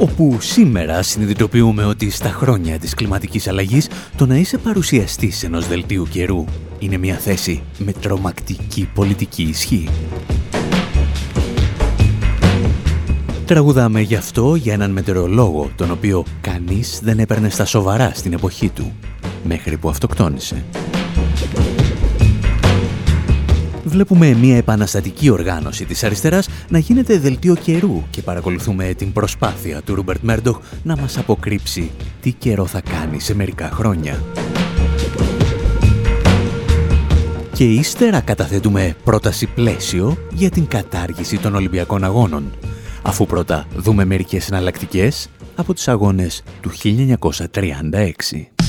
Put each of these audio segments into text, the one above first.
Όπου σήμερα συνειδητοποιούμε ότι στα χρόνια της κλιματικής αλλαγής το να είσαι παρουσιαστής ενός δελτίου καιρού είναι μια θέση με τρομακτική πολιτική ισχύ. Τραγουδάμε γι' αυτό για έναν μετεωρολόγο, τον οποίο κανείς δεν έπαιρνε στα σοβαρά στην εποχή του, μέχρι που αυτοκτόνησε βλέπουμε μια επαναστατική οργάνωση της αριστεράς να γίνεται δελτίο καιρού και παρακολουθούμε την προσπάθεια του Ρούμπερτ Μέρντοχ να μας αποκρύψει τι καιρό θα κάνει σε μερικά χρόνια. Και ύστερα καταθέτουμε πρόταση πλαίσιο για την κατάργηση των Ολυμπιακών Αγώνων, αφού πρώτα δούμε μερικές εναλλακτικές από τους αγώνες του 1936.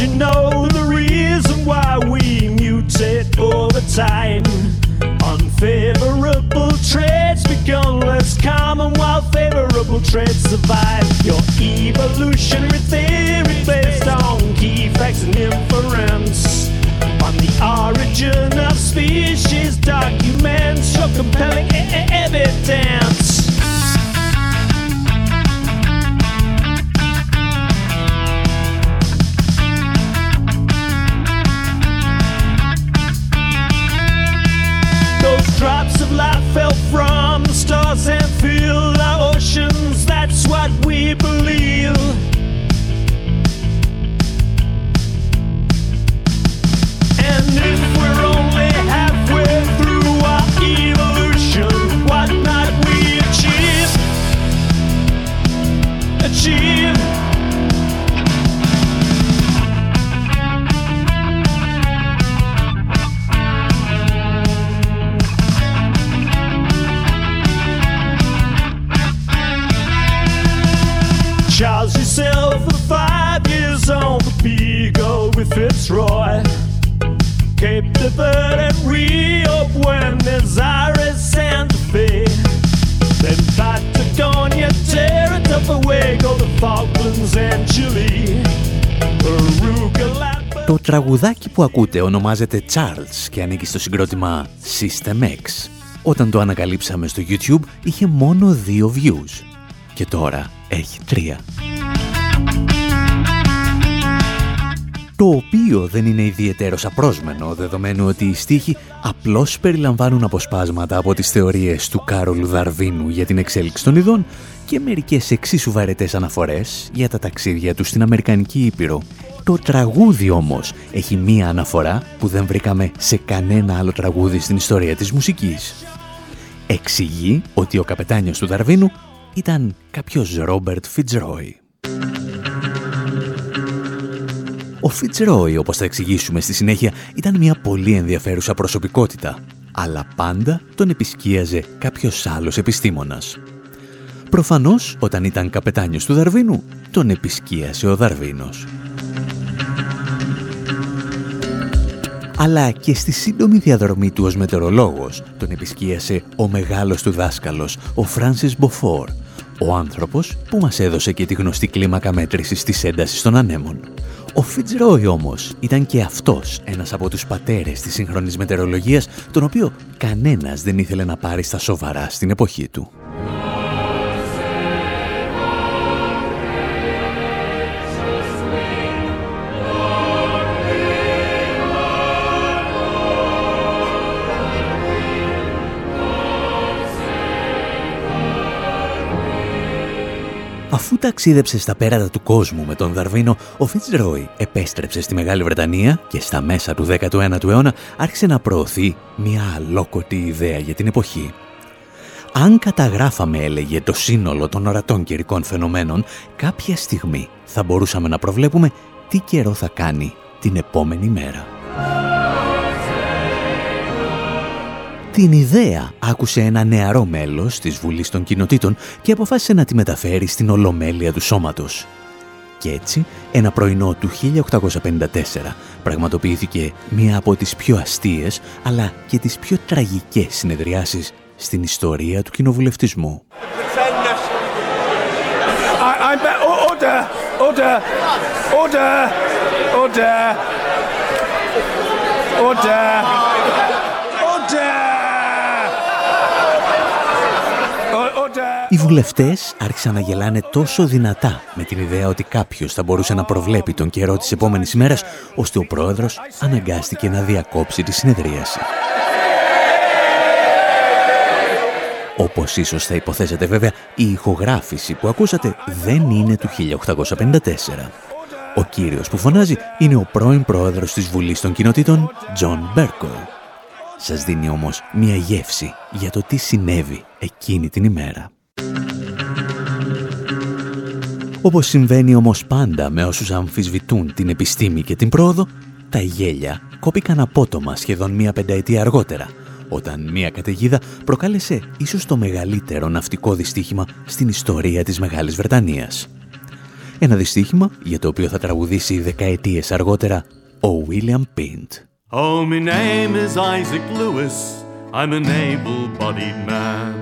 You know the reason why we mutate all the time. Unfavorable traits become less common while favorable traits survive. Your evolutionary theory based on key facts and inference. On the origin of species documents your compelling evidence. people with Fitzroy. Cape de Verde and Rio Buenos Aires, Santa Fe. Then Patagonia, Terra del Fuego, the Falklands and Chile. Το τραγουδάκι που ακούτε ονομάζεται Charles και ανήκει στο συγκρότημα System X. Όταν το ανακαλύψαμε στο YouTube είχε μόνο δύο views και τώρα έχει τρία. Το οποίο δεν είναι ιδιαίτερο απρόσμενο, δεδομένου ότι οι στίχοι απλώς περιλαμβάνουν αποσπάσματα από τις θεωρίες του Κάρολου Δαρβίνου για την εξέλιξη των ειδών και μερικές εξίσου βαρετές αναφορές για τα ταξίδια του στην Αμερικανική Ήπειρο. Το τραγούδι όμως έχει μία αναφορά που δεν βρήκαμε σε κανένα άλλο τραγούδι στην ιστορία της μουσικής. Εξηγεί ότι ο καπετάνιος του Δαρβίνου ήταν κάποιος Ρόμπερτ Φιτζρόι. Ο Φιτζρόι, όπως θα εξηγήσουμε στη συνέχεια, ήταν μια πολύ ενδιαφέρουσα προσωπικότητα, αλλά πάντα τον επισκίαζε κάποιος άλλος επιστήμονας. Προφανώς, όταν ήταν καπετάνιος του Δαρβίνου, τον επισκίασε ο Δαρβίνος. αλλά και στη σύντομη διαδρομή του ως μετεωρολόγος τον επισκίασε ο μεγάλος του δάσκαλος, ο Φράνσις Μποφόρ, ο άνθρωπος που μας έδωσε και τη γνωστή κλίμακα μέτρησης της έντασης των ανέμων. Ο Φιτζρόι όμως ήταν και αυτός ένας από τους πατέρες της σύγχρονης μετεωρολογίας, τον οποίο κανένας δεν ήθελε να πάρει στα σοβαρά στην εποχή του. Αφού ταξίδεψε στα πέρατα του κόσμου με τον Δαρβίνο, ο Φιτζρόι επέστρεψε στη Μεγάλη Βρετανία και στα μέσα του 19ου αιώνα άρχισε να προωθεί μια αλόκοτη ιδέα για την εποχή. Αν καταγράφαμε, έλεγε, το σύνολο των ορατών καιρικών φαινομένων, κάποια στιγμή θα μπορούσαμε να προβλέπουμε τι καιρό θα κάνει την επόμενη μέρα. Την ιδέα άκουσε ένα νεαρό μέλος της Βουλής των Κοινοτήτων και αποφάσισε να τη μεταφέρει στην Ολομέλεια του Σώματος. Και έτσι, ένα πρωινό του 1854 πραγματοποιήθηκε μία από τις πιο αστείες αλλά και τις πιο τραγικές συνεδριάσεις στην ιστορία του κοινοβουλευτισμού. Οι βουλευτές άρχισαν να γελάνε τόσο δυνατά με την ιδέα ότι κάποιος θα μπορούσε να προβλέπει τον καιρό της επόμενης ημέρας, ώστε ο πρόεδρος αναγκάστηκε να διακόψει τη συνεδρίαση. Όπως ίσως θα υποθέσετε βέβαια, η ηχογράφηση που ακούσατε δεν είναι του 1854. Ο κύριος που φωνάζει είναι ο πρώην πρόεδρος της Βουλής των Κοινοτήτων, Τζον Μπέρκο. Σας δίνει όμως μια γεύση για το τι συνέβη εκείνη την ημέρα. Όπως συμβαίνει όμως πάντα με όσους αμφισβητούν την επιστήμη και την πρόοδο, τα γέλια κόπηκαν απότομα σχεδόν μία πενταετία αργότερα, όταν μία καταιγίδα προκάλεσε ίσως το μεγαλύτερο ναυτικό δυστύχημα στην ιστορία της Μεγάλης Βρετανίας. Ένα δυστύχημα για το οποίο θα τραγουδήσει δεκαετίες αργότερα ο William Pint. Oh, my name is Isaac Lewis. I'm an able-bodied man.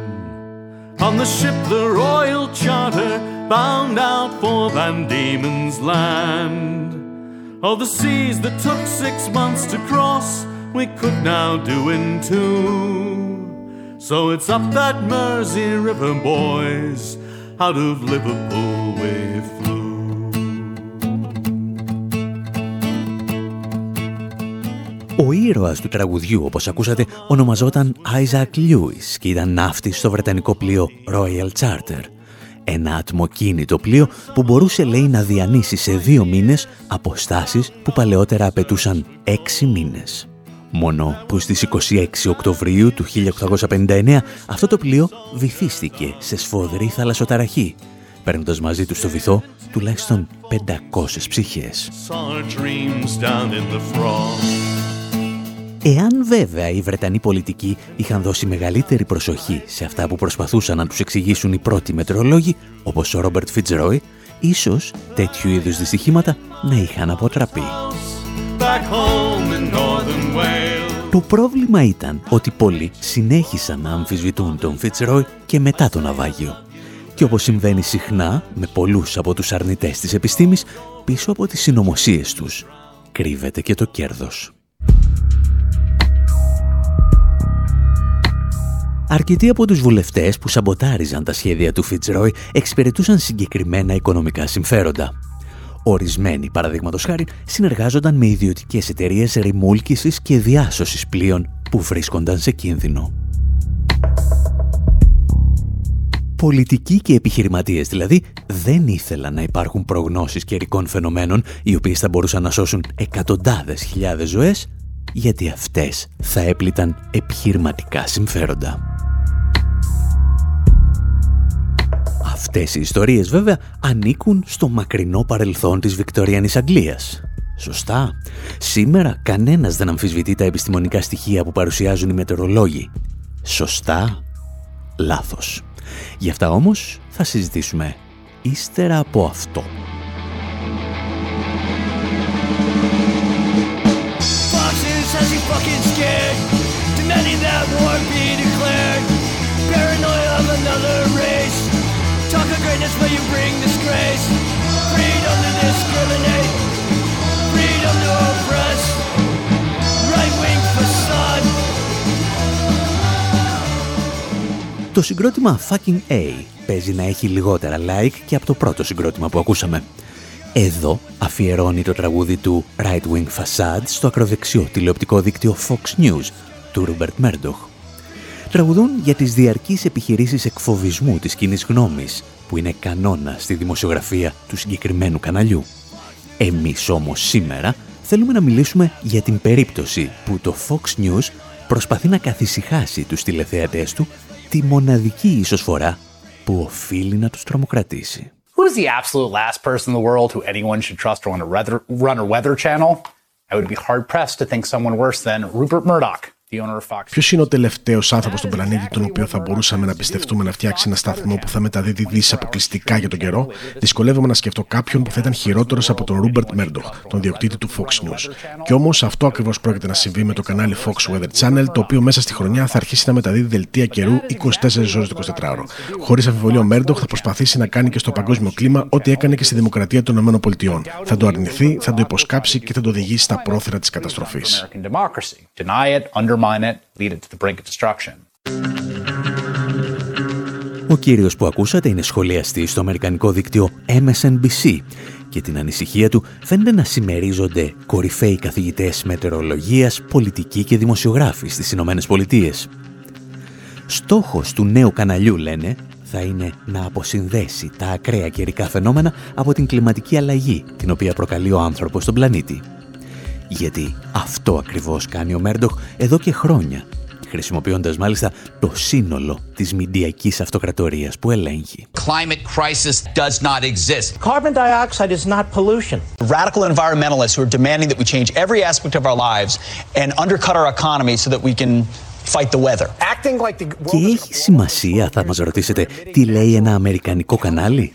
On the ship the Royal Charter bound out for Van Diemen's Land. All the seas that took six months to cross we could now do in two. So it's up that Mersey River, boys, out of Liverpool we flew. Ο ήρωας του τραγουδιού, όπως ακούσατε, ονομαζόταν Isaac Lewis και ήταν ναύτης στο βρετανικό πλοίο Royal Charter. Ένα ατμοκίνητο πλοίο που μπορούσε, λέει, να διανύσει σε δύο μήνες αποστάσεις που παλαιότερα απαιτούσαν έξι μήνες. Μόνο που στις 26 Οκτωβρίου του 1859 αυτό το πλοίο βυθίστηκε σε σφοδρή θαλασσοταραχή, παίρνοντας μαζί του στο βυθό τουλάχιστον 500 ψυχές. Εάν βέβαια οι Βρετανοί πολιτικοί είχαν δώσει μεγαλύτερη προσοχή σε αυτά που προσπαθούσαν να τους εξηγήσουν οι πρώτοι μετρολόγοι, όπως ο Ρόμπερτ Φιτζρόι, ίσως τέτοιου είδους δυστυχήματα να είχαν αποτραπεί. Το πρόβλημα ήταν ότι πολλοί συνέχισαν να αμφισβητούν τον Φιτσρόι και μετά το ναυάγιο. Και όπως συμβαίνει συχνά με πολλούς από τους αρνητές της επιστήμης, πίσω από τις συνωμοσίες τους κρύβεται και το κέρδος. Αρκετοί από τους βουλευτές που σαμποτάριζαν τα σχέδια του Φιτζρόι εξυπηρετούσαν συγκεκριμένα οικονομικά συμφέροντα. Ορισμένοι, παραδείγματος χάρη, συνεργάζονταν με ιδιωτικές εταιρείες ρημούλκησης και διάσωσης πλοίων που βρίσκονταν σε κίνδυνο. Πολιτικοί και επιχειρηματίες δηλαδή δεν ήθελαν να υπάρχουν προγνώσεις καιρικών φαινομένων οι οποίες θα μπορούσαν να σώσουν εκατοντάδες χιλιάδες ζωές γιατί αυτές θα έπληταν επιχειρηματικά συμφέροντα. Αυτές οι ιστορίες βέβαια ανήκουν στο μακρινό παρελθόν της Βικτωριανής Αγγλίας. Σωστά. Σήμερα κανένας δεν αμφισβητεί τα επιστημονικά στοιχεία που παρουσιάζουν οι μετεωρολόγοι. Σωστά. Λάθος. Γι' αυτά όμως θα συζητήσουμε ύστερα από αυτό. Το συγκρότημα Fucking A παίζει να έχει λιγότερα like και από το πρώτο συγκρότημα που ακούσαμε. Εδώ αφιερώνει το τραγούδι του Right-wing Facade στο ακροδεξιό τηλεοπτικό δίκτυο Fox News του Ρούμπερτ Μέρντοχ. Τραγουδούν για τις διαρκείς επιχειρήσεις εκφοβισμού της κοινή γνώμης που είναι κανόνα στη δημοσιογραφία του συγκεκριμένου καναλιού. Εμείς όμως σήμερα θέλουμε να μιλήσουμε για την περίπτωση που το Fox News προσπαθεί να καθησυχάσει τους τηλεθεατές του τη μοναδική ίσως που οφείλει να τους τρομοκρατήσει. Who's the absolute last person in the world who anyone should trust to run a weather, run a weather channel? I would be hard pressed to think someone worse than Rupert Murdoch, Ποιος είναι ο τελευταίος άνθρωπος στον πλανήτη, τον οποίο θα μπορούσαμε να πιστευτούμε να φτιάξει ένα σταθμό που θα μεταδίδει δύσεις αποκλειστικά για τον καιρό, δυσκολεύομαι να σκεφτώ κάποιον που θα ήταν χειρότερος από τον Ρούμπερτ Μέρντοχ, τον διοκτήτη του Fox News. Και όμως αυτό ακριβώς πρόκειται να συμβεί με το κανάλι Fox Weather Channel, το οποίο μέσα στη χρονιά θα αρχίσει να μεταδίδει δελτία καιρού 24 ώρες το 24ωρο. Χωρίς αμφιβολία, ο Μέρντοχ θα προσπαθήσει να κάνει και στο παγκόσμιο κλίμα ό,τι έκανε και στη δημοκρατία των ΗΠΑ. Θα το αρνηθεί, θα το υποσκάψει και θα το οδηγήσει στα πρόθυρα της καταστροφής undermine it, lead it to the brink of destruction. Ο κύριος που ακούσατε είναι σχολιαστή στο αμερικανικό δίκτυο MSNBC και την ανησυχία του φαίνεται να συμμερίζονται κορυφαίοι καθηγητές μετεωρολογίας, πολιτικοί και δημοσιογράφοι στις Ηνωμένες Πολιτείες. Στόχος του νέου καναλιού, λένε, θα είναι να αποσυνδέσει τα ακραία καιρικά φαινόμενα από την κλιματική αλλαγή, την οποία προκαλεί ο άνθρωπος στον πλανήτη. Γιατί αυτό ακριβώς κάνει ο Μέρντοχ εδώ και χρόνια, χρησιμοποιώντας μάλιστα το σύνολο της μηντιακής αυτοκρατορίας που ελέγχει. Climate crisis does not exist. Carbon dioxide is not pollution. Radical environmentalists who are demanding that we change every aspect of our lives and undercut our economy so that we can fight the weather. Και έχει σημασία, θα μας ρωτήσετε, τι λέει ένα αμερικανικό κανάλι.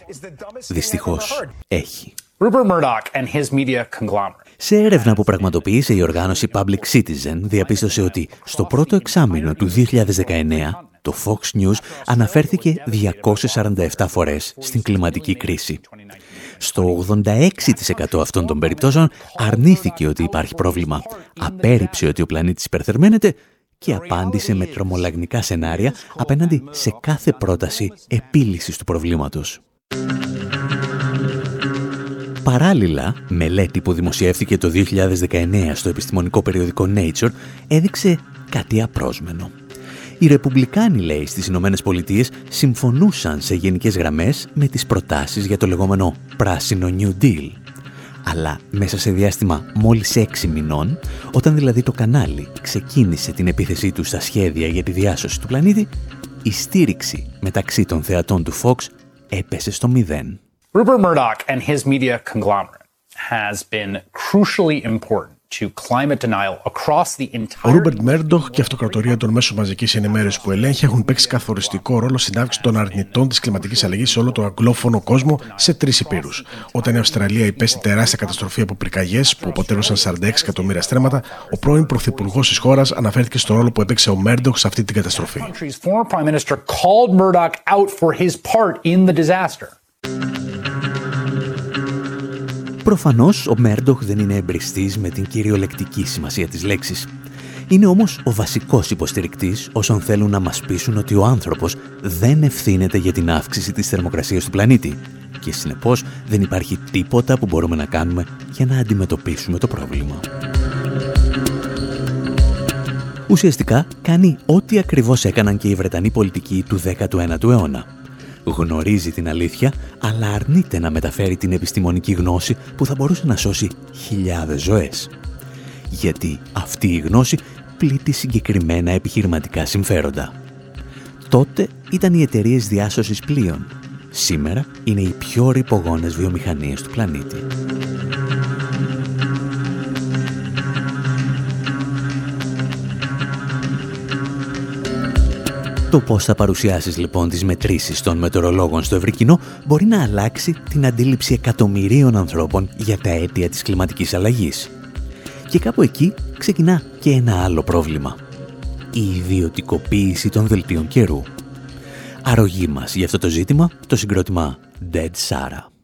Δυστυχώς, έχει. Rupert Murdoch and his media conglomerate σε έρευνα που πραγματοποίησε η οργάνωση Public Citizen, διαπίστωσε ότι στο πρώτο εξάμεινο του 2019 το Fox News αναφέρθηκε 247 φορές στην κλιματική κρίση. Στο 86% αυτών των περιπτώσεων αρνήθηκε ότι υπάρχει πρόβλημα, απέρριψε ότι ο πλανήτης υπερθερμαίνεται και απάντησε με τρομολαγνικά σενάρια απέναντι σε κάθε πρόταση επίλυσης του προβλήματος. Παράλληλα, μελέτη που δημοσιεύθηκε το 2019 στο επιστημονικό περιοδικό Nature έδειξε κάτι απρόσμενο. Οι Ρεπουμπλικάνοι, λέει, στις Ηνωμένες Πολιτείες συμφωνούσαν σε γενικές γραμμές με τις προτάσεις για το λεγόμενο πράσινο New Deal. Αλλά μέσα σε διάστημα μόλις έξι μηνών, όταν δηλαδή το κανάλι ξεκίνησε την επίθεσή του στα σχέδια για τη διάσωση του πλανήτη, η στήριξη μεταξύ των θεατών του Fox έπεσε στο μηδέν. Rupert Murdoch and his media conglomerate has been crucially important Ο Ρούμπερτ Μέρντοχ και η αυτοκρατορία των μέσων μαζικής ενημέρωσης που ελέγχει έχουν παίξει καθοριστικό ρόλο στην αύξηση των αρνητών της κλιματικής αλλαγής σε όλο τον αγγλόφωνο κόσμο σε τρεις υπήρους. Όταν η Αυστραλία υπέστη τεράστια καταστροφή από πυρκαγιές που αποτέλεσαν 46 εκατομμύρια στρέμματα, ο πρώην πρωθυπουργός της χώρας αναφέρθηκε στο ρόλο που έπαιξε ο Μέρντοχ σε αυτή την καταστροφή. Προφανώς ο Μέρντοχ δεν είναι εμπριστής με την κυριολεκτική σημασία της λέξης. Είναι όμως ο βασικός υποστηρικτής όσων θέλουν να μας πείσουν ότι ο άνθρωπος δεν ευθύνεται για την αύξηση της θερμοκρασίας του πλανήτη και συνεπώς δεν υπάρχει τίποτα που μπορούμε να κάνουμε για να αντιμετωπίσουμε το πρόβλημα. Ουσιαστικά κάνει ό,τι ακριβώς έκαναν και οι Βρετανοί πολιτικοί του 19ου αιώνα γνωρίζει την αλήθεια, αλλά αρνείται να μεταφέρει την επιστημονική γνώση που θα μπορούσε να σώσει χιλιάδες ζωές. Γιατί αυτή η γνώση πλήττει συγκεκριμένα επιχειρηματικά συμφέροντα. Τότε ήταν οι εταιρείες διάσωσης πλοίων. Σήμερα είναι οι πιο ρηπογόνες βιομηχανίες του πλανήτη. Το πώς θα παρουσιάσεις λοιπόν τις μετρήσεις των μετεωρολόγων στο ευρύ κοινό μπορεί να αλλάξει την αντίληψη εκατομμυρίων ανθρώπων για τα αίτια της κλιματικής αλλαγής. Και κάπου εκεί ξεκινά και ένα άλλο πρόβλημα. Η ιδιωτικοποίηση των δελτίων καιρού. Αρρωγή μας για αυτό το ζήτημα, το συγκρότημα Dead Sarah.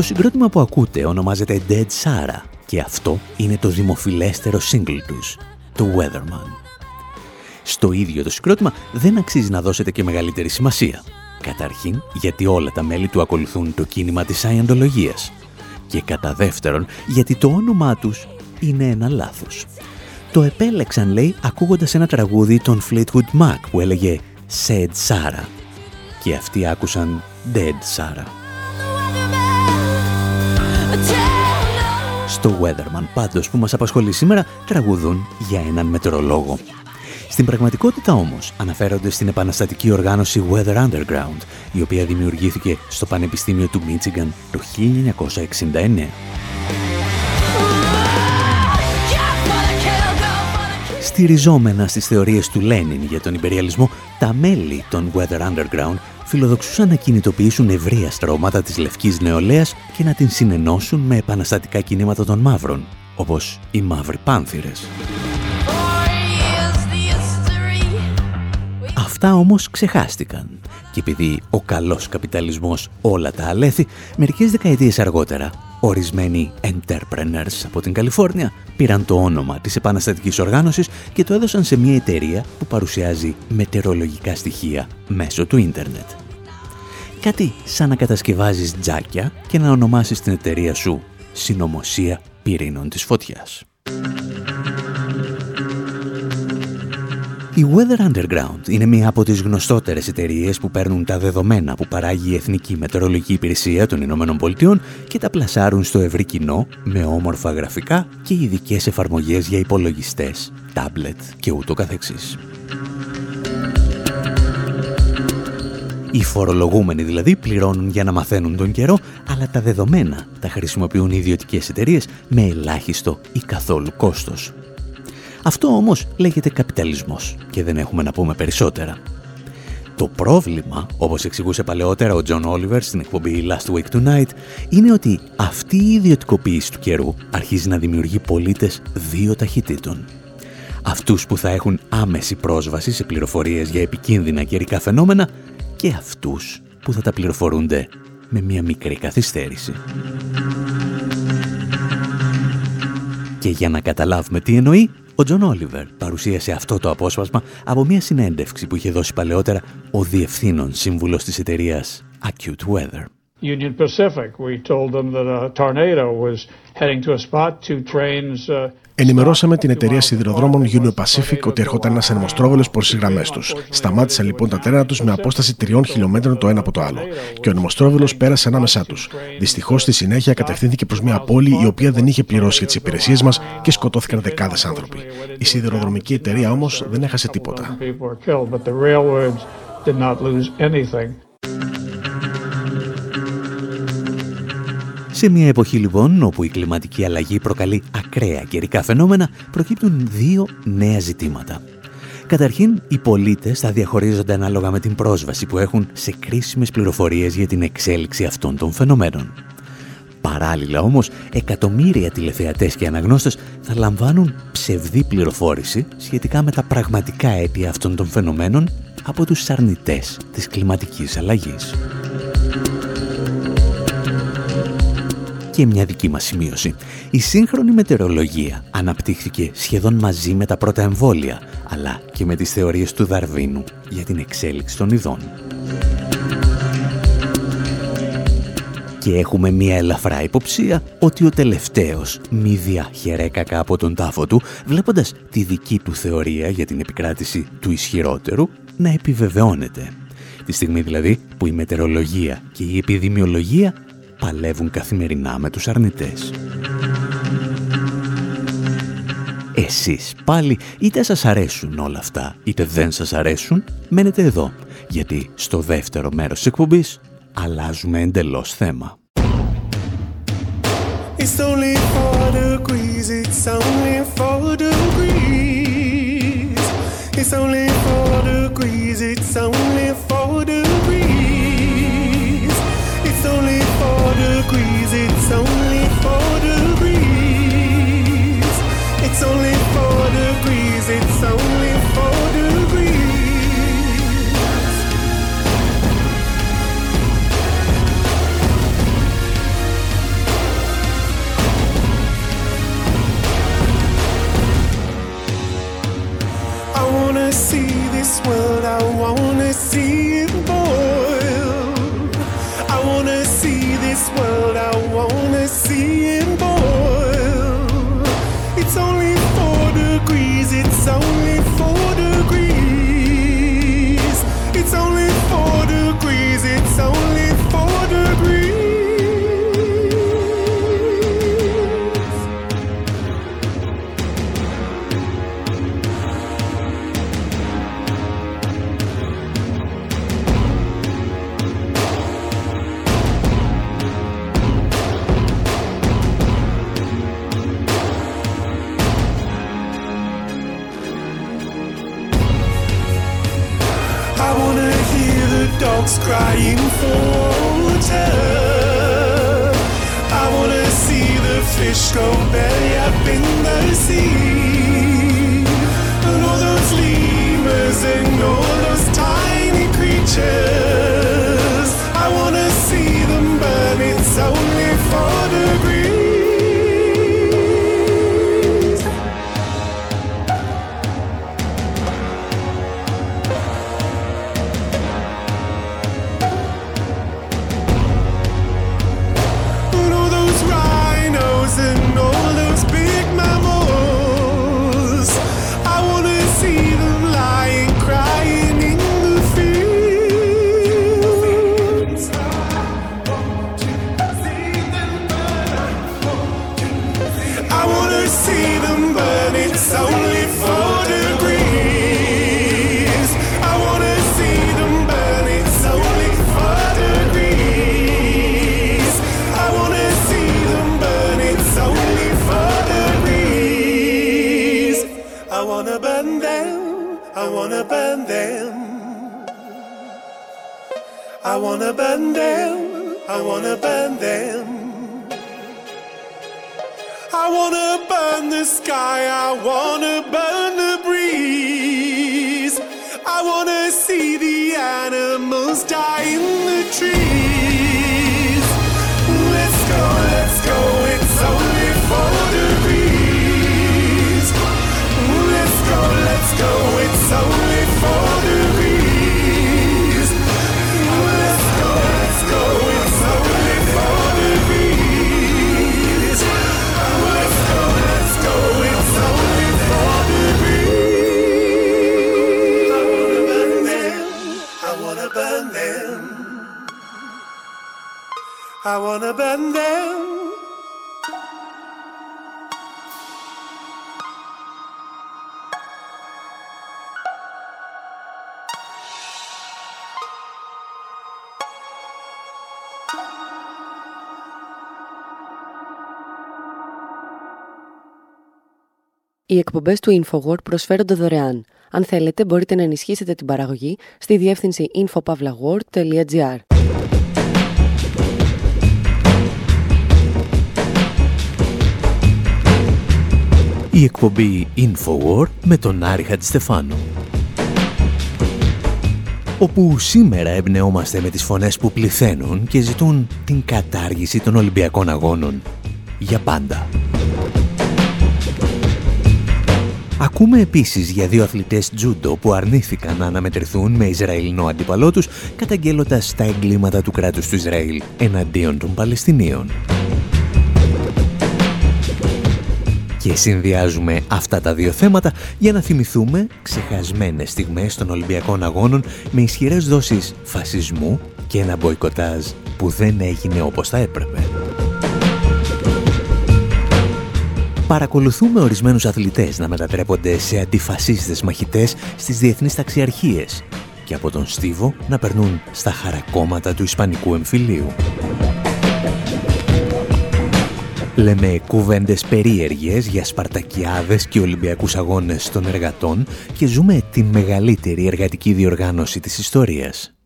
Το συγκρότημα που ακούτε ονομάζεται Dead Sarah και αυτό είναι το δημοφιλέστερο single τους, το Weatherman. Στο ίδιο το συγκρότημα δεν αξίζει να δώσετε και μεγαλύτερη σημασία. Καταρχήν, γιατί όλα τα μέλη του ακολουθούν το κίνημα της Σαϊαντολογίας. Και κατά δεύτερον, γιατί το όνομά τους είναι ένα λάθος. Το επέλεξαν, λέει, ακούγοντας ένα τραγούδι των Fleetwood Mac που έλεγε Said Sarah. Και αυτοί άκουσαν Dead Sarah. Στο Weatherman πάντως που μας απασχολεί σήμερα τραγουδούν για έναν μετρολόγο. Στην πραγματικότητα όμως αναφέρονται στην επαναστατική οργάνωση Weather Underground, η οποία δημιουργήθηκε στο Πανεπιστήμιο του Μίτσιγκαν το 1969. Στηριζόμενα στις θεωρίες του Λένιν για τον υπεριαλισμό, τα μέλη των Weather Underground φιλοδοξούσαν να κινητοποιήσουν ευρεία στρώματα της λευκής νεολαίας και να την συνενώσουν με επαναστατικά κινήματα των μαύρων, όπως οι μαύροι πάνθυρες. Αυτά όμως ξεχάστηκαν. Και επειδή ο καλός καπιταλισμός όλα τα αλέθη, μερικές δεκαετίες αργότερα, ορισμένοι entrepreneurs από την Καλιφόρνια πήραν το όνομα της επαναστατικής οργάνωσης και το έδωσαν σε μια εταιρεία που παρουσιάζει μετεωρολογικά στοιχεία μέσω του ίντερνετ. Κάτι σαν να κατασκευάζεις τζάκια και να ονομάσεις την εταιρεία σου «Συνομωσία Πυρήνων της Φωτιάς». Η Weather Underground είναι μία από τις γνωστότερες εταιρείες που παίρνουν τα δεδομένα που παράγει η Εθνική Μετεωρολογική Υπηρεσία των Ηνωμένων Πολιτειών και τα πλασάρουν στο ευρύ κοινό με όμορφα γραφικά και ειδικές εφαρμογές για υπολογιστές, τάμπλετ και ούτω καθεξής. Οι φορολογούμενοι δηλαδή πληρώνουν για να μαθαίνουν τον καιρό, αλλά τα δεδομένα τα χρησιμοποιούν οι ιδιωτικές εταιρείες με ελάχιστο ή καθόλου κόστος. Αυτό όμως λέγεται καπιταλισμός και δεν έχουμε να πούμε περισσότερα. Το πρόβλημα, όπως εξηγούσε παλαιότερα ο Τζον Όλιβερ στην εκπομπή Last Week Tonight, είναι ότι αυτή η ιδιωτικοποίηση του καιρού αρχίζει να δημιουργεί πολίτες δύο ταχυτήτων. Αυτούς που θα έχουν άμεση πρόσβαση σε πληροφορίες για επικίνδυνα καιρικά φαινόμενα και αυτούς που θα τα πληροφορούνται με μια μικρή καθυστέρηση. Και για να καταλάβουμε τι εννοεί, ο Τζον Όλιβερ παρουσίασε αυτό το απόσπασμα από μια συνέντευξη που είχε δώσει παλαιότερα ο διευθύνων σύμβουλος της εταιρείας AccuWeather. Union Pacific, we told them that a tornado was heading to a spot, two trains uh, Ενημερώσαμε την εταιρεία σιδηροδρόμων Union Pacific ότι ερχόταν ένας ανεμοστρόβιλος προς τις γραμμές τους. Σταμάτησαν λοιπόν τα τρένα τους με απόσταση τριών χιλιόμετρων το ένα από το άλλο. Και ο ανεμοστρόβελο πέρασε ανάμεσά τους. Δυστυχώς στη συνέχεια κατευθύνθηκε προς μια πόλη η οποία δεν είχε πληρώσει για τις υπηρεσίες μας και σκοτώθηκαν δεκάδες άνθρωποι. Η σιδηροδρομική εταιρεία όμως δεν έχασε τίποτα. Σε μια εποχή λοιπόν όπου η κλιματική αλλαγή προκαλεί ακραία καιρικά φαινόμενα, προκύπτουν δύο νέα ζητήματα. Καταρχήν, οι πολίτες θα διαχωρίζονται ανάλογα με την πρόσβαση που έχουν σε κρίσιμες πληροφορίες για την εξέλιξη αυτών των φαινομένων. Παράλληλα όμως, εκατομμύρια τηλεθεατές και αναγνώστες θα λαμβάνουν ψευδή πληροφόρηση σχετικά με τα πραγματικά αίτια αυτών των φαινομένων από τους αρνητές της κλιματικής αλλαγής. Και μια δική μας σημείωση. Η σύγχρονη μετεωρολογία αναπτύχθηκε σχεδόν μαζί με τα πρώτα εμβόλια, αλλά και με τις θεωρίες του Δαρβίνου για την εξέλιξη των ειδών. Και έχουμε μία ελαφρά υποψία ότι ο τελευταίος μη διαχαιρέκακα από τον τάφο του, βλέποντας τη δική του θεωρία για την επικράτηση του ισχυρότερου να επιβεβαιώνεται. Τη στιγμή δηλαδή που η μετεωρολογία και η επιδημιολογία παλεύουν καθημερινά με τους αρνητές. Εσείς πάλι είτε σας αρέσουν όλα αυτά είτε δεν σας αρέσουν, μένετε εδώ, γιατί στο δεύτερο μέρος της εκπομπής αλλάζουμε εντελώς θέμα. It's only four degrees, it's only four degrees. It's only four degrees, it's only four degrees. Degrees, it's only four degrees. It's only Οι εκπομπές του InfoWord προσφέρονται δωρεάν. Αν θέλετε, μπορείτε να ενισχύσετε την παραγωγή στη διεύθυνση infopavlagor.gr. Η εκπομπή InfoWar με τον Άρη Χατζηστεφάνου. Όπου σήμερα εμπνεόμαστε με τις φωνές που πληθαίνουν και ζητούν την κατάργηση των Ολυμπιακών Αγώνων. Για πάντα. Ακούμε επίσης για δύο αθλητές τζούντο που αρνήθηκαν να αναμετρηθούν με Ισραηλινό αντίπαλό τους καταγγέλλοντας τα εγκλήματα του κράτους του Ισραήλ εναντίον των Παλαιστινίων. Και συνδυάζουμε αυτά τα δύο θέματα για να θυμηθούμε ξεχασμένες στιγμές των Ολυμπιακών Αγώνων με ισχυρές δόσεις φασισμού και ένα μποϊκοτάζ που δεν έγινε όπως θα έπρεπε. Παρακολουθούμε ορισμένους αθλητές να μετατρέπονται σε αντιφασίστες μαχητές στις διεθνείς ταξιαρχίες και από τον Στίβο να περνούν στα χαρακόμματα του Ισπανικού εμφυλίου. Λέμε κουβέντες περίεργες για Σπαρτακιάδες και Ολυμπιακούς Αγώνες των Εργατών και ζούμε τη μεγαλύτερη εργατική διοργάνωση της ιστορίας.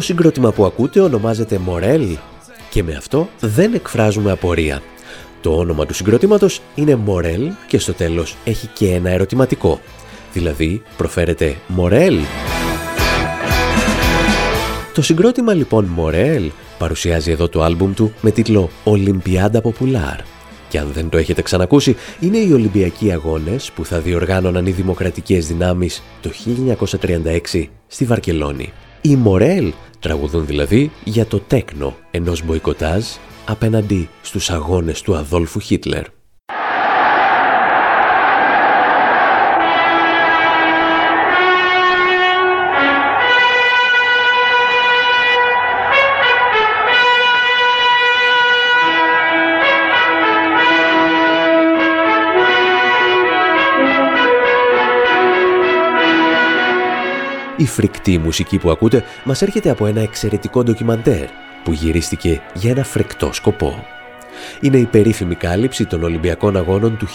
Το συγκρότημα που ακούτε ονομάζεται Μορέλ και με αυτό δεν εκφράζουμε απορία. Το όνομα του συγκροτήματος είναι Μορέλ και στο τέλος έχει και ένα ερωτηματικό. Δηλαδή προφέρεται Μορέλ. Το συγκρότημα λοιπόν Μορέλ παρουσιάζει εδώ το άλμπουμ του με τίτλο «Olimpiada Popular». Και αν δεν το έχετε ξανακούσει, είναι οι Ολυμπιακοί Αγώνες που θα διοργάνωναν οι δημοκρατικές δυνάμεις το 1936 στη Βαρκελόνη. Οι Μορέλ τραγουδούν δηλαδή για το τέκνο ενός μποϊκοτάζ απέναντι στους αγώνες του Αδόλφου Χίτλερ. Η φρικτή μουσική που ακούτε μας έρχεται από ένα εξαιρετικό ντοκιμαντέρ που γυρίστηκε για ένα φρικτό σκοπό. Είναι η περίφημη κάλυψη των Ολυμπιακών Αγώνων του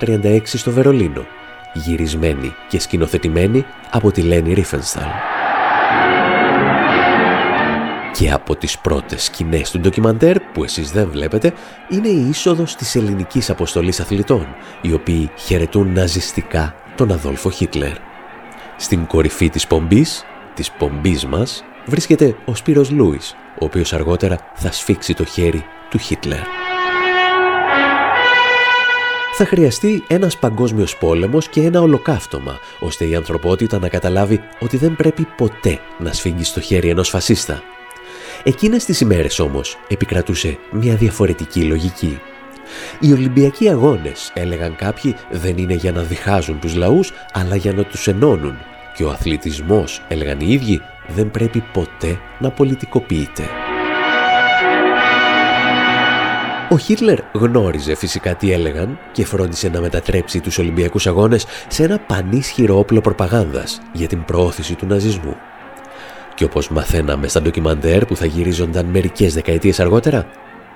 1936 στο Βερολίνο, γυρισμένη και σκηνοθετημένη από τη Λένι Ρίφενσταλ. Και από τις πρώτες σκηνές του ντοκιμαντέρ που εσείς δεν βλέπετε είναι η είσοδος της ελληνικής αποστολής αθλητών, οι οποίοι χαιρετούν ναζιστικά τον Αδόλφο Χίτλερ. Στην κορυφή της πομπής, της πομπής μας, βρίσκεται ο Σπύρος Λούις, ο οποίος αργότερα θα σφίξει το χέρι του Χίτλερ. Θα χρειαστεί ένας παγκόσμιος πόλεμος και ένα ολοκαύτωμα, ώστε η ανθρωπότητα να καταλάβει ότι δεν πρέπει ποτέ να σφίγγει στο χέρι ενός φασίστα. Εκείνες τις ημέρες όμως επικρατούσε μια διαφορετική λογική. Οι Ολυμπιακοί αγώνες, έλεγαν κάποιοι, δεν είναι για να διχάζουν τους λαούς, αλλά για να τους ενώνουν. Και ο αθλητισμός, έλεγαν οι ίδιοι, δεν πρέπει ποτέ να πολιτικοποιείται. Ο Χίτλερ γνώριζε φυσικά τι έλεγαν και φρόντισε να μετατρέψει τους Ολυμπιακούς Αγώνες σε ένα πανίσχυρο όπλο προπαγάνδας για την προώθηση του ναζισμού. Και όπως μαθαίναμε στα ντοκιμαντέρ που θα γυρίζονταν μερικές δεκαετίες αργότερα,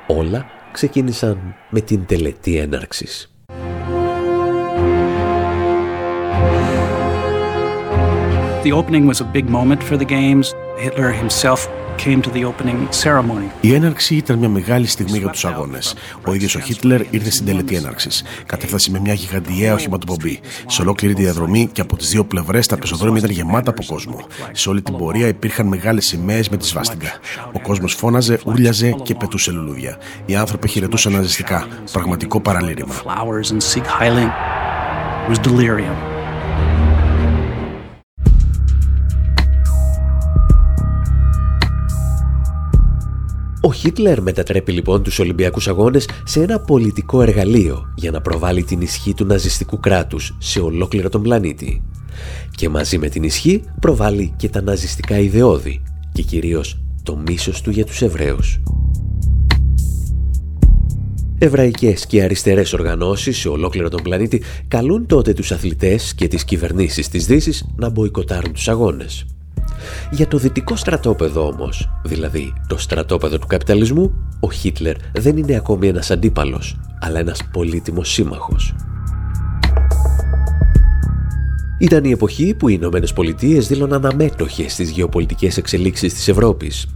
όλα ξεκίνησαν με την τελετή έναρξης. The opening was a big moment for the games. Hitler himself came to the opening ceremony. Η έναρξη ήταν μια μεγάλη στιγμή για τους αγώνες. Ο ίδιος ο Χίτλερ ήρθε στην τελετή έναρξης. Κατέφτασε με μια γιγαντιαία οχηματοπομπή. Σε ολόκληρη τη διαδρομή και από τις δύο πλευρές τα πεζοδρόμια ήταν γεμάτα από κόσμο. Σε όλη την πορεία υπήρχαν μεγάλες σημαίες με τη σβάστιγκα. Ο κόσμος φώναζε, ούρλιαζε και πετούσε λουλούδια. Οι άνθρωποι χαιρετούσαν ναζιστικά. Πραγματικό παραλήρημα. Flowers and Sieg Heiling was delirium. Ο Χίτλερ μετατρέπει λοιπόν τους Ολυμπιακούς Αγώνες σε ένα πολιτικό εργαλείο για να προβάλλει την ισχύ του ναζιστικού κράτους σε ολόκληρο τον πλανήτη. Και μαζί με την ισχύ προβάλλει και τα ναζιστικά ιδεώδη και κυρίως το μίσος του για τους Εβραίους. Εβραϊκές και αριστερές οργανώσεις σε ολόκληρο τον πλανήτη καλούν τότε τους αθλητές και τις κυβερνήσεις της Δύσης να μποϊκοτάρουν τους αγώνες. Για το δυτικό στρατόπεδο όμως, δηλαδή το στρατόπεδο του καπιταλισμού, ο Χίτλερ δεν είναι ακόμη ένας αντίπαλος, αλλά ένας πολύτιμος σύμμαχος. Ήταν η εποχή που οι Ηνωμένες Πολιτείες δήλωναν αμέτωχες στις γεωπολιτικές εξελίξεις της Ευρώπης.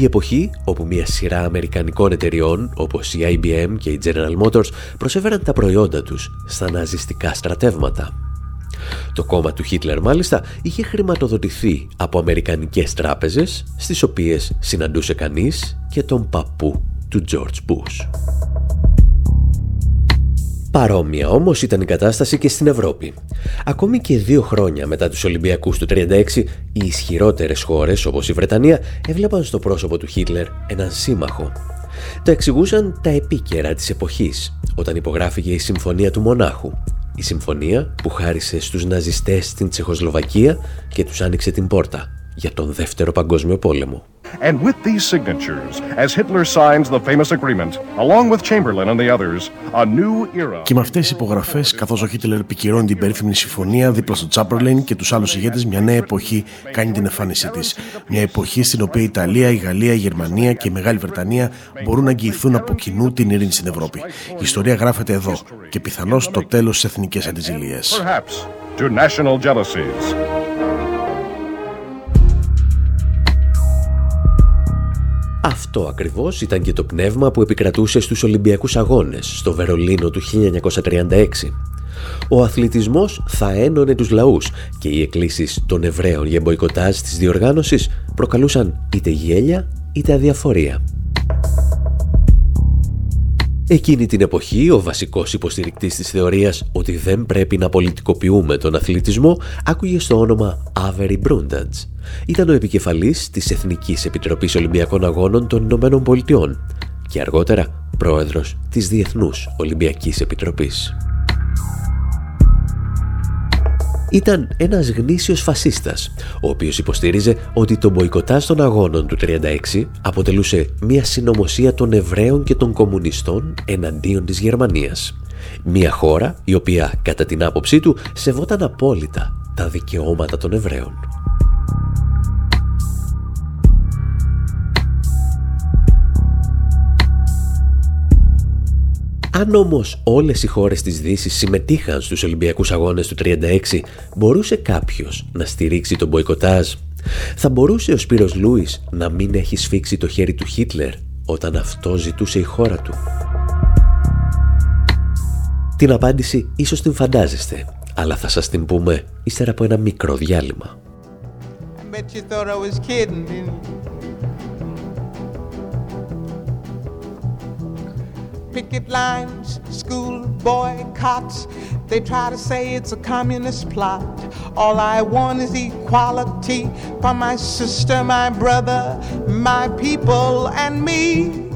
Η εποχή όπου μια σειρά αμερικανικών εταιριών όπως η IBM και η General Motors προσέφεραν τα προϊόντα τους στα ναζιστικά στρατεύματα. Το κόμμα του Χίτλερ μάλιστα είχε χρηματοδοτηθεί από αμερικανικές τράπεζες στις οποίες συναντούσε κανείς και τον παππού του George Bush. Παρόμοια όμως ήταν η κατάσταση και στην Ευρώπη. Ακόμη και δύο χρόνια μετά τους Ολυμπιακούς του 1936, οι ισχυρότερες χώρες όπως η Βρετανία έβλεπαν στο πρόσωπο του Χίτλερ έναν σύμμαχο. Τα εξηγούσαν τα επίκαιρα της εποχής, όταν υπογράφηκε η Συμφωνία του Μονάχου, η συμφωνία που χάρισε στους ναζιστές στην Τσεχοσλοβακία και τους άνοιξε την πόρτα για τον Δεύτερο Παγκόσμιο Πόλεμο. And with these signatures, as Hitler signs the famous agreement, along with Chamberlain and the others, a new era. Και με αυτές τις υπογραφές, καθώς ο Χίτλερ επικυρώνει την περίφημη συμφωνία δίπλα στον Τσάπερλιν και τους άλλους ηγέτες, μια νέα εποχή κάνει την εμφάνισή της. Μια εποχή στην οποία η Ιταλία, η Γαλλία, η Γερμανία και η Μεγάλη Βρετανία μπορούν να εγγυηθούν από κοινού την ειρήνη στην Ευρώπη. Η ιστορία γράφεται εδώ και πιθανώς το τέλος της εθνικής αντιζηλίας. Αυτό ακριβώς ήταν και το πνεύμα που επικρατούσε στους Ολυμπιακούς Αγώνες στο Βερολίνο του 1936. Ο αθλητισμός θα ένωνε τους λαούς και οι εκκλήσεις των Εβραίων για μποϊκοτάζ της διοργάνωσης προκαλούσαν είτε γέλια είτε αδιαφορία. Εκείνη την εποχή, ο βασικός υποστηρικτής της θεωρίας ότι δεν πρέπει να πολιτικοποιούμε τον αθλητισμό άκουγε στο όνομα Avery Brundage. Ήταν ο επικεφαλής της Εθνικής Επιτροπής Ολυμπιακών Αγώνων των Ηνωμένων Πολιτειών και αργότερα πρόεδρος της Διεθνούς Ολυμπιακής Επιτροπής. Ήταν ένας γνήσιος φασίστας, ο οποίος υποστήριζε ότι το μποϊκοτάζ των αγώνων του 36 αποτελούσε μια συνωμοσία των Εβραίων και των κομμουνιστών εναντίον της Γερμανίας. Μια χώρα η οποία κατά την άποψή του σεβόταν απόλυτα τα δικαιώματα των Εβραίων. Αν όμως όλες οι χώρες της Δύσης συμμετείχαν στους Ολυμπιακούς Αγώνες του 36, μπορούσε κάποιος να στηρίξει τον μποϊκοτάζ; Θα μπορούσε ο Σπύρος Λούις να μην έχει σφίξει το χέρι του Χίτλερ όταν αυτό ζητούσε η χώρα του; Την απάντηση ίσως την φαντάζεστε, αλλά θα σας την πούμε ύστερα από ένα μικρό διάλειμμα. Picket lines, school boycotts. They try to say it's a communist plot. All I want is equality for my sister, my brother, my people, and me.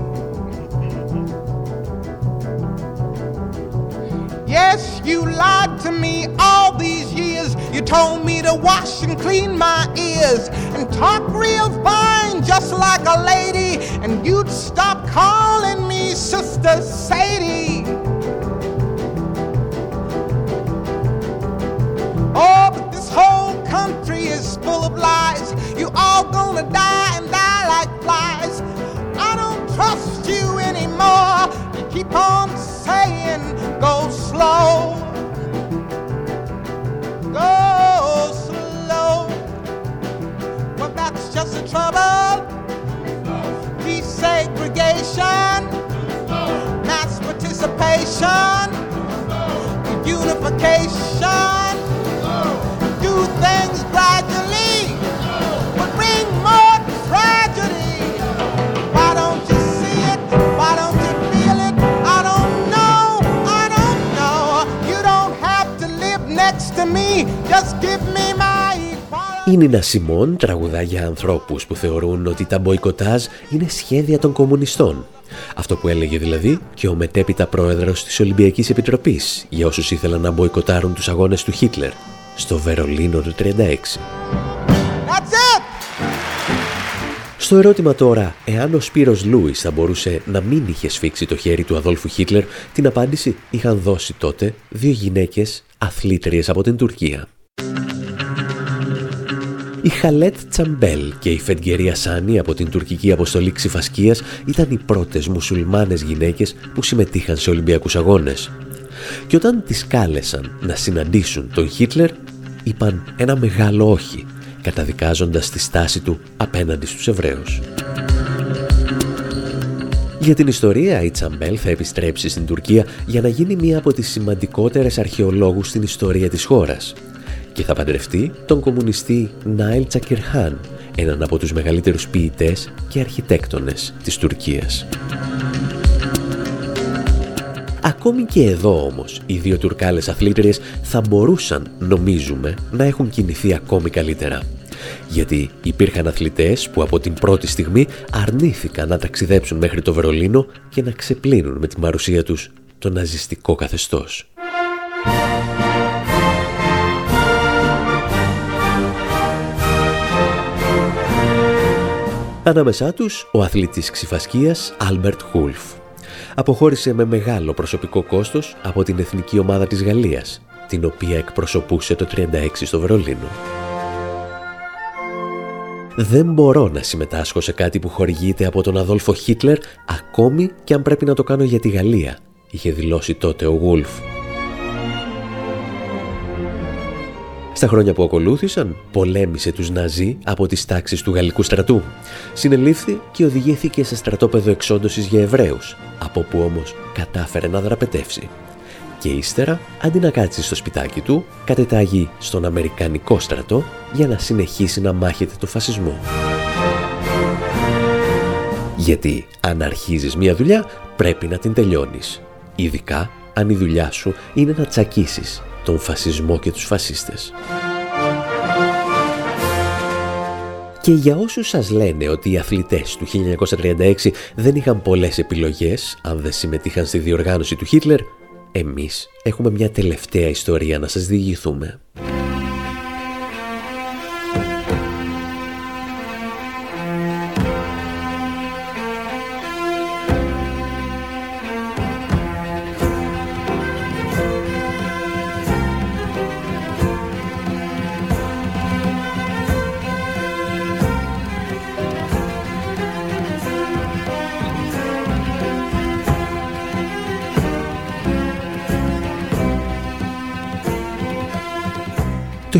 Yes, you lied to me all these years. You told me to wash and clean my ears and talk real fine, just like a lady. And you'd stop calling me Sister Sadie. Oh, but this whole country is full of lies. You all gonna die and die like flies. I don't trust you anymore. You keep on saying go slow. Go that's just the trouble. Desegregation, mass participation, unification. Do things gradually, but bring more tragedy. Why don't you see it? Why don't you feel it? I don't know. I don't know. You don't have to live next to me. Just give me. Η Νίνα Σιμών τραγουδά για ανθρώπους που θεωρούν ότι τα μποϊκοτάζ είναι σχέδια των κομμουνιστών. Αυτό που έλεγε δηλαδή και ο μετέπειτα πρόεδρος της Ολυμπιακής Επιτροπής για όσους ήθελαν να μποϊκοτάρουν τους αγώνες του Χίτλερ στο Βερολίνο του 36. That's it! Στο ερώτημα τώρα, εάν ο Σπύρος Λούις θα μπορούσε να μην είχε σφίξει το χέρι του Αδόλφου Χίτλερ, την απάντηση είχαν δώσει τότε δύο γυναίκες αθλήτριες από την Τουρκία. Η Χαλέτ Τσαμπέλ και η Φεντγερία Σάνι από την τουρκική αποστολή ξυφασκίας ήταν οι πρώτες μουσουλμάνες γυναίκες που συμμετείχαν σε Ολυμπιακούς Αγώνες. Και όταν τις κάλεσαν να συναντήσουν τον Χίτλερ, είπαν ένα μεγάλο όχι, καταδικάζοντας τη στάση του απέναντι στους Εβραίους. Για την ιστορία, η Τσαμπέλ θα επιστρέψει στην Τουρκία για να γίνει μία από τις σημαντικότερες αρχαιολόγους στην ιστορία της χώρας και θα παντρευτεί τον κομμουνιστή Νάιλ Τσακυρχάν, έναν από τους μεγαλύτερους ποιητές και αρχιτέκτονες της Τουρκίας. Ακόμη και εδώ όμως, οι δύο τουρκάλες αθλήτριες θα μπορούσαν, νομίζουμε, να έχουν κινηθεί ακόμη καλύτερα. Γιατί υπήρχαν αθλητές που από την πρώτη στιγμή αρνήθηκαν να ταξιδέψουν μέχρι το Βερολίνο και να ξεπλύνουν με την παρουσία τους το ναζιστικό καθεστώς. Ανάμεσά τους, ο αθλητής ξιφασκίας Άλμπερτ Χούλφ. Αποχώρησε με μεγάλο προσωπικό κόστος από την εθνική ομάδα της Γαλλίας, την οποία εκπροσωπούσε το 36 στο Βερολίνο. Δεν μπορώ να συμμετάσχω σε κάτι που χορηγείται από τον Αδόλφο Χίτλερ, ακόμη και αν πρέπει να το κάνω για τη Γαλλία, είχε δηλώσει τότε ο Γούλφ. Στα χρόνια που ακολούθησαν, πολέμησε τους Ναζί από τις τάξεις του γαλλικού στρατού. Συνελήφθη και οδηγήθηκε σε στρατόπεδο εξόντωσης για Εβραίους, από που όμως κατάφερε να δραπετεύσει. Και ύστερα, αντί να κάτσει στο σπιτάκι του, κατετάγει στον Αμερικανικό στρατό για να συνεχίσει να μάχεται το φασισμό. Γιατί αν αρχίζεις μια δουλειά, πρέπει να την τελειώνεις. Ειδικά αν η δουλειά σου είναι να τσακίσεις τον φασισμό και τους φασίστες. Και για όσους σας λένε ότι οι αθλητές του 1936 δεν είχαν πολλές επιλογές αν δεν συμμετείχαν στη διοργάνωση του Χίτλερ, εμείς έχουμε μια τελευταία ιστορία να σας διηγηθούμε.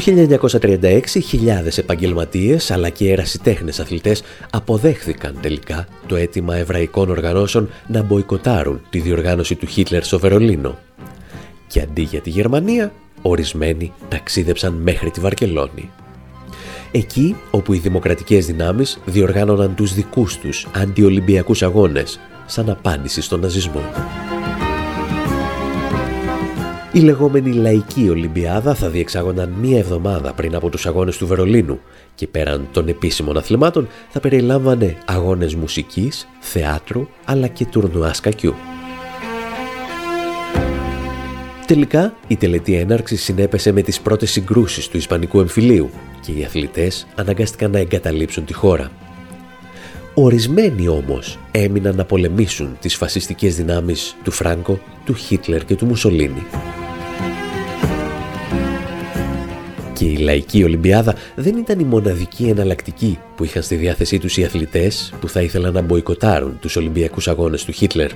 Το 1936 χιλιάδες επαγγελματίες αλλά και ερασιτέχνες αθλητές αποδέχθηκαν τελικά το αίτημα εβραϊκών οργανώσεων να μποϊκοτάρουν τη διοργάνωση του Χίτλερ στο Βερολίνο. Και αντί για τη Γερμανία, ορισμένοι ταξίδεψαν μέχρι τη Βαρκελόνη. Εκεί όπου οι δημοκρατικές δυνάμεις διοργάνωναν τους δικούς τους αντιολυμπιακούς αγώνες σαν απάντηση στον ναζισμό. Η λεγόμενη Λαϊκή Ολυμπιάδα θα διεξάγονταν μία εβδομάδα πριν από τους αγώνες του Βερολίνου και πέραν των επίσημων αθλημάτων θα περιλάμβανε αγώνες μουσικής, θεάτρου αλλά και τουρνουά σκακιού. Τελικά, η τελετή έναρξης συνέπεσε με τις πρώτες συγκρούσεις του Ισπανικού εμφυλίου και οι αθλητές αναγκάστηκαν να εγκαταλείψουν τη χώρα. Ορισμένοι όμως έμειναν να πολεμήσουν τις φασιστικές δυνάμεις του Φράγκο, του Χίτλερ και του Μουσολίνη. Και η Λαϊκή Ολυμπιάδα δεν ήταν η μοναδική εναλλακτική που είχαν στη διάθεσή τους οι αθλητές που θα ήθελαν να μποϊκοτάρουν τους Ολυμπιακούς Αγώνες του Χίτλερ.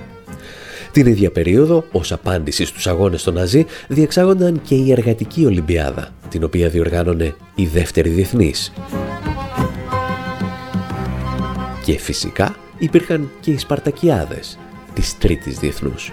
Την ίδια περίοδο, ως απάντηση στους αγώνες των Ναζί, διεξάγονταν και η Εργατική Ολυμπιάδα, την οποία διοργάνωνε η Δεύτερη Διεθνής. Και φυσικά υπήρχαν και οι Σπαρτακιάδες της Τρίτης Διεθνούς.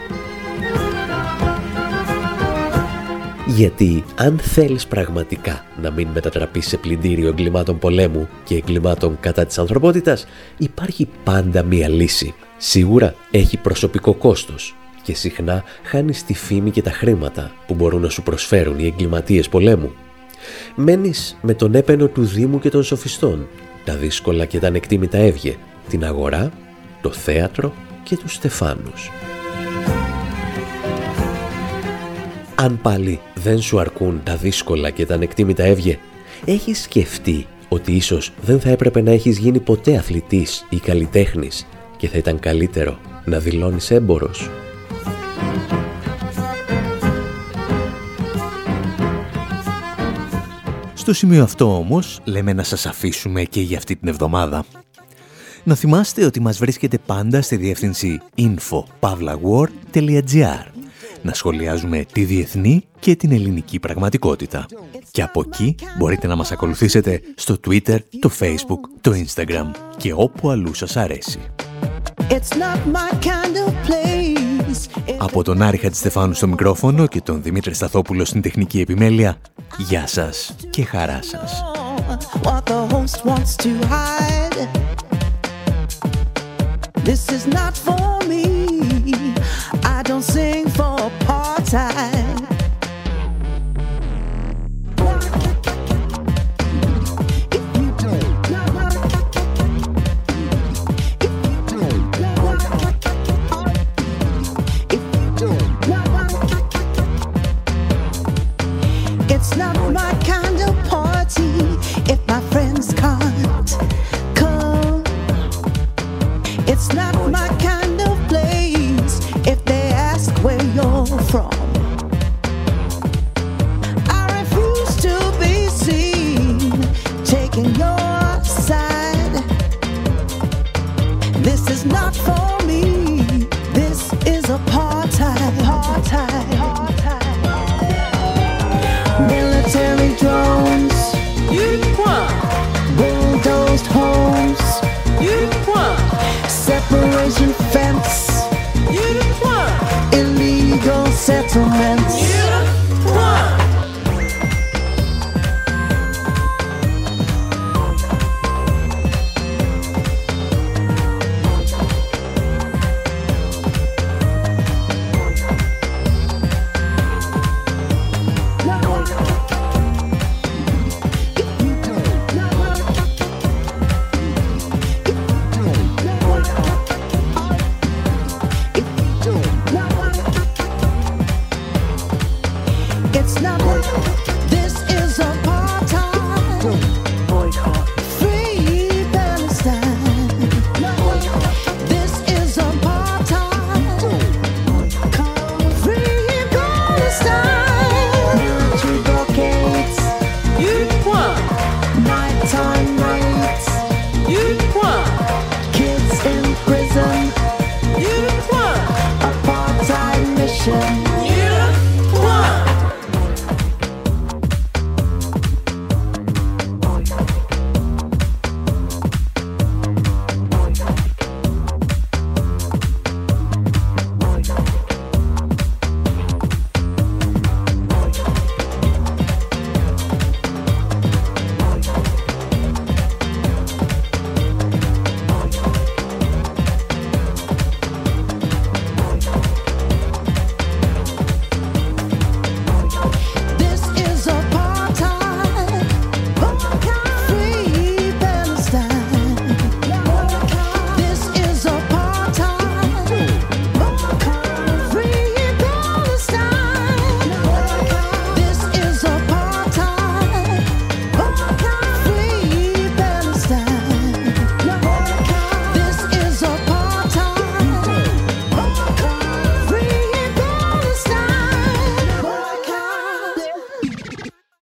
Γιατί αν θέλεις πραγματικά να μην μετατραπείς σε πλυντήριο εγκλημάτων πολέμου και εγκλημάτων κατά της ανθρωπότητας, υπάρχει πάντα μία λύση. Σίγουρα έχει προσωπικό κόστος και συχνά χάνεις τη φήμη και τα χρήματα που μπορούν να σου προσφέρουν οι εγκληματίες πολέμου. Μένεις με τον έπαινο του Δήμου και των σοφιστών, τα δύσκολα και τα ανεκτήμητα έβγε, την αγορά, το θέατρο και τους στεφάνους. Αν πάλι δεν σου αρκούν τα δύσκολα και τα ανεκτήμητα έβγε, έχεις σκεφτεί ότι ίσως δεν θα έπρεπε να έχεις γίνει ποτέ αθλητής ή καλλιτέχνης και θα ήταν καλύτερο να δηλώνεις έμπορος. Στο σημείο αυτό όμως λέμε να σας αφήσουμε και για αυτή την εβδομάδα. Να θυμάστε ότι μας βρίσκεται πάντα στη διεύθυνση info.pavlawar.gr να σχολιάζουμε τη διεθνή και την ελληνική πραγματικότητα. Και από εκεί μπορείτε να μας ακολουθήσετε στο Twitter, το Facebook, το Instagram και όπου αλλού σας αρέσει. Από τον Άρη Χατζηστεφάνου στο μικρόφωνο και τον Δημήτρη Σταθόπουλο στην τεχνική επιμέλεια, γεια σας και χαρά σας. This is not for me. I don't sing for part time.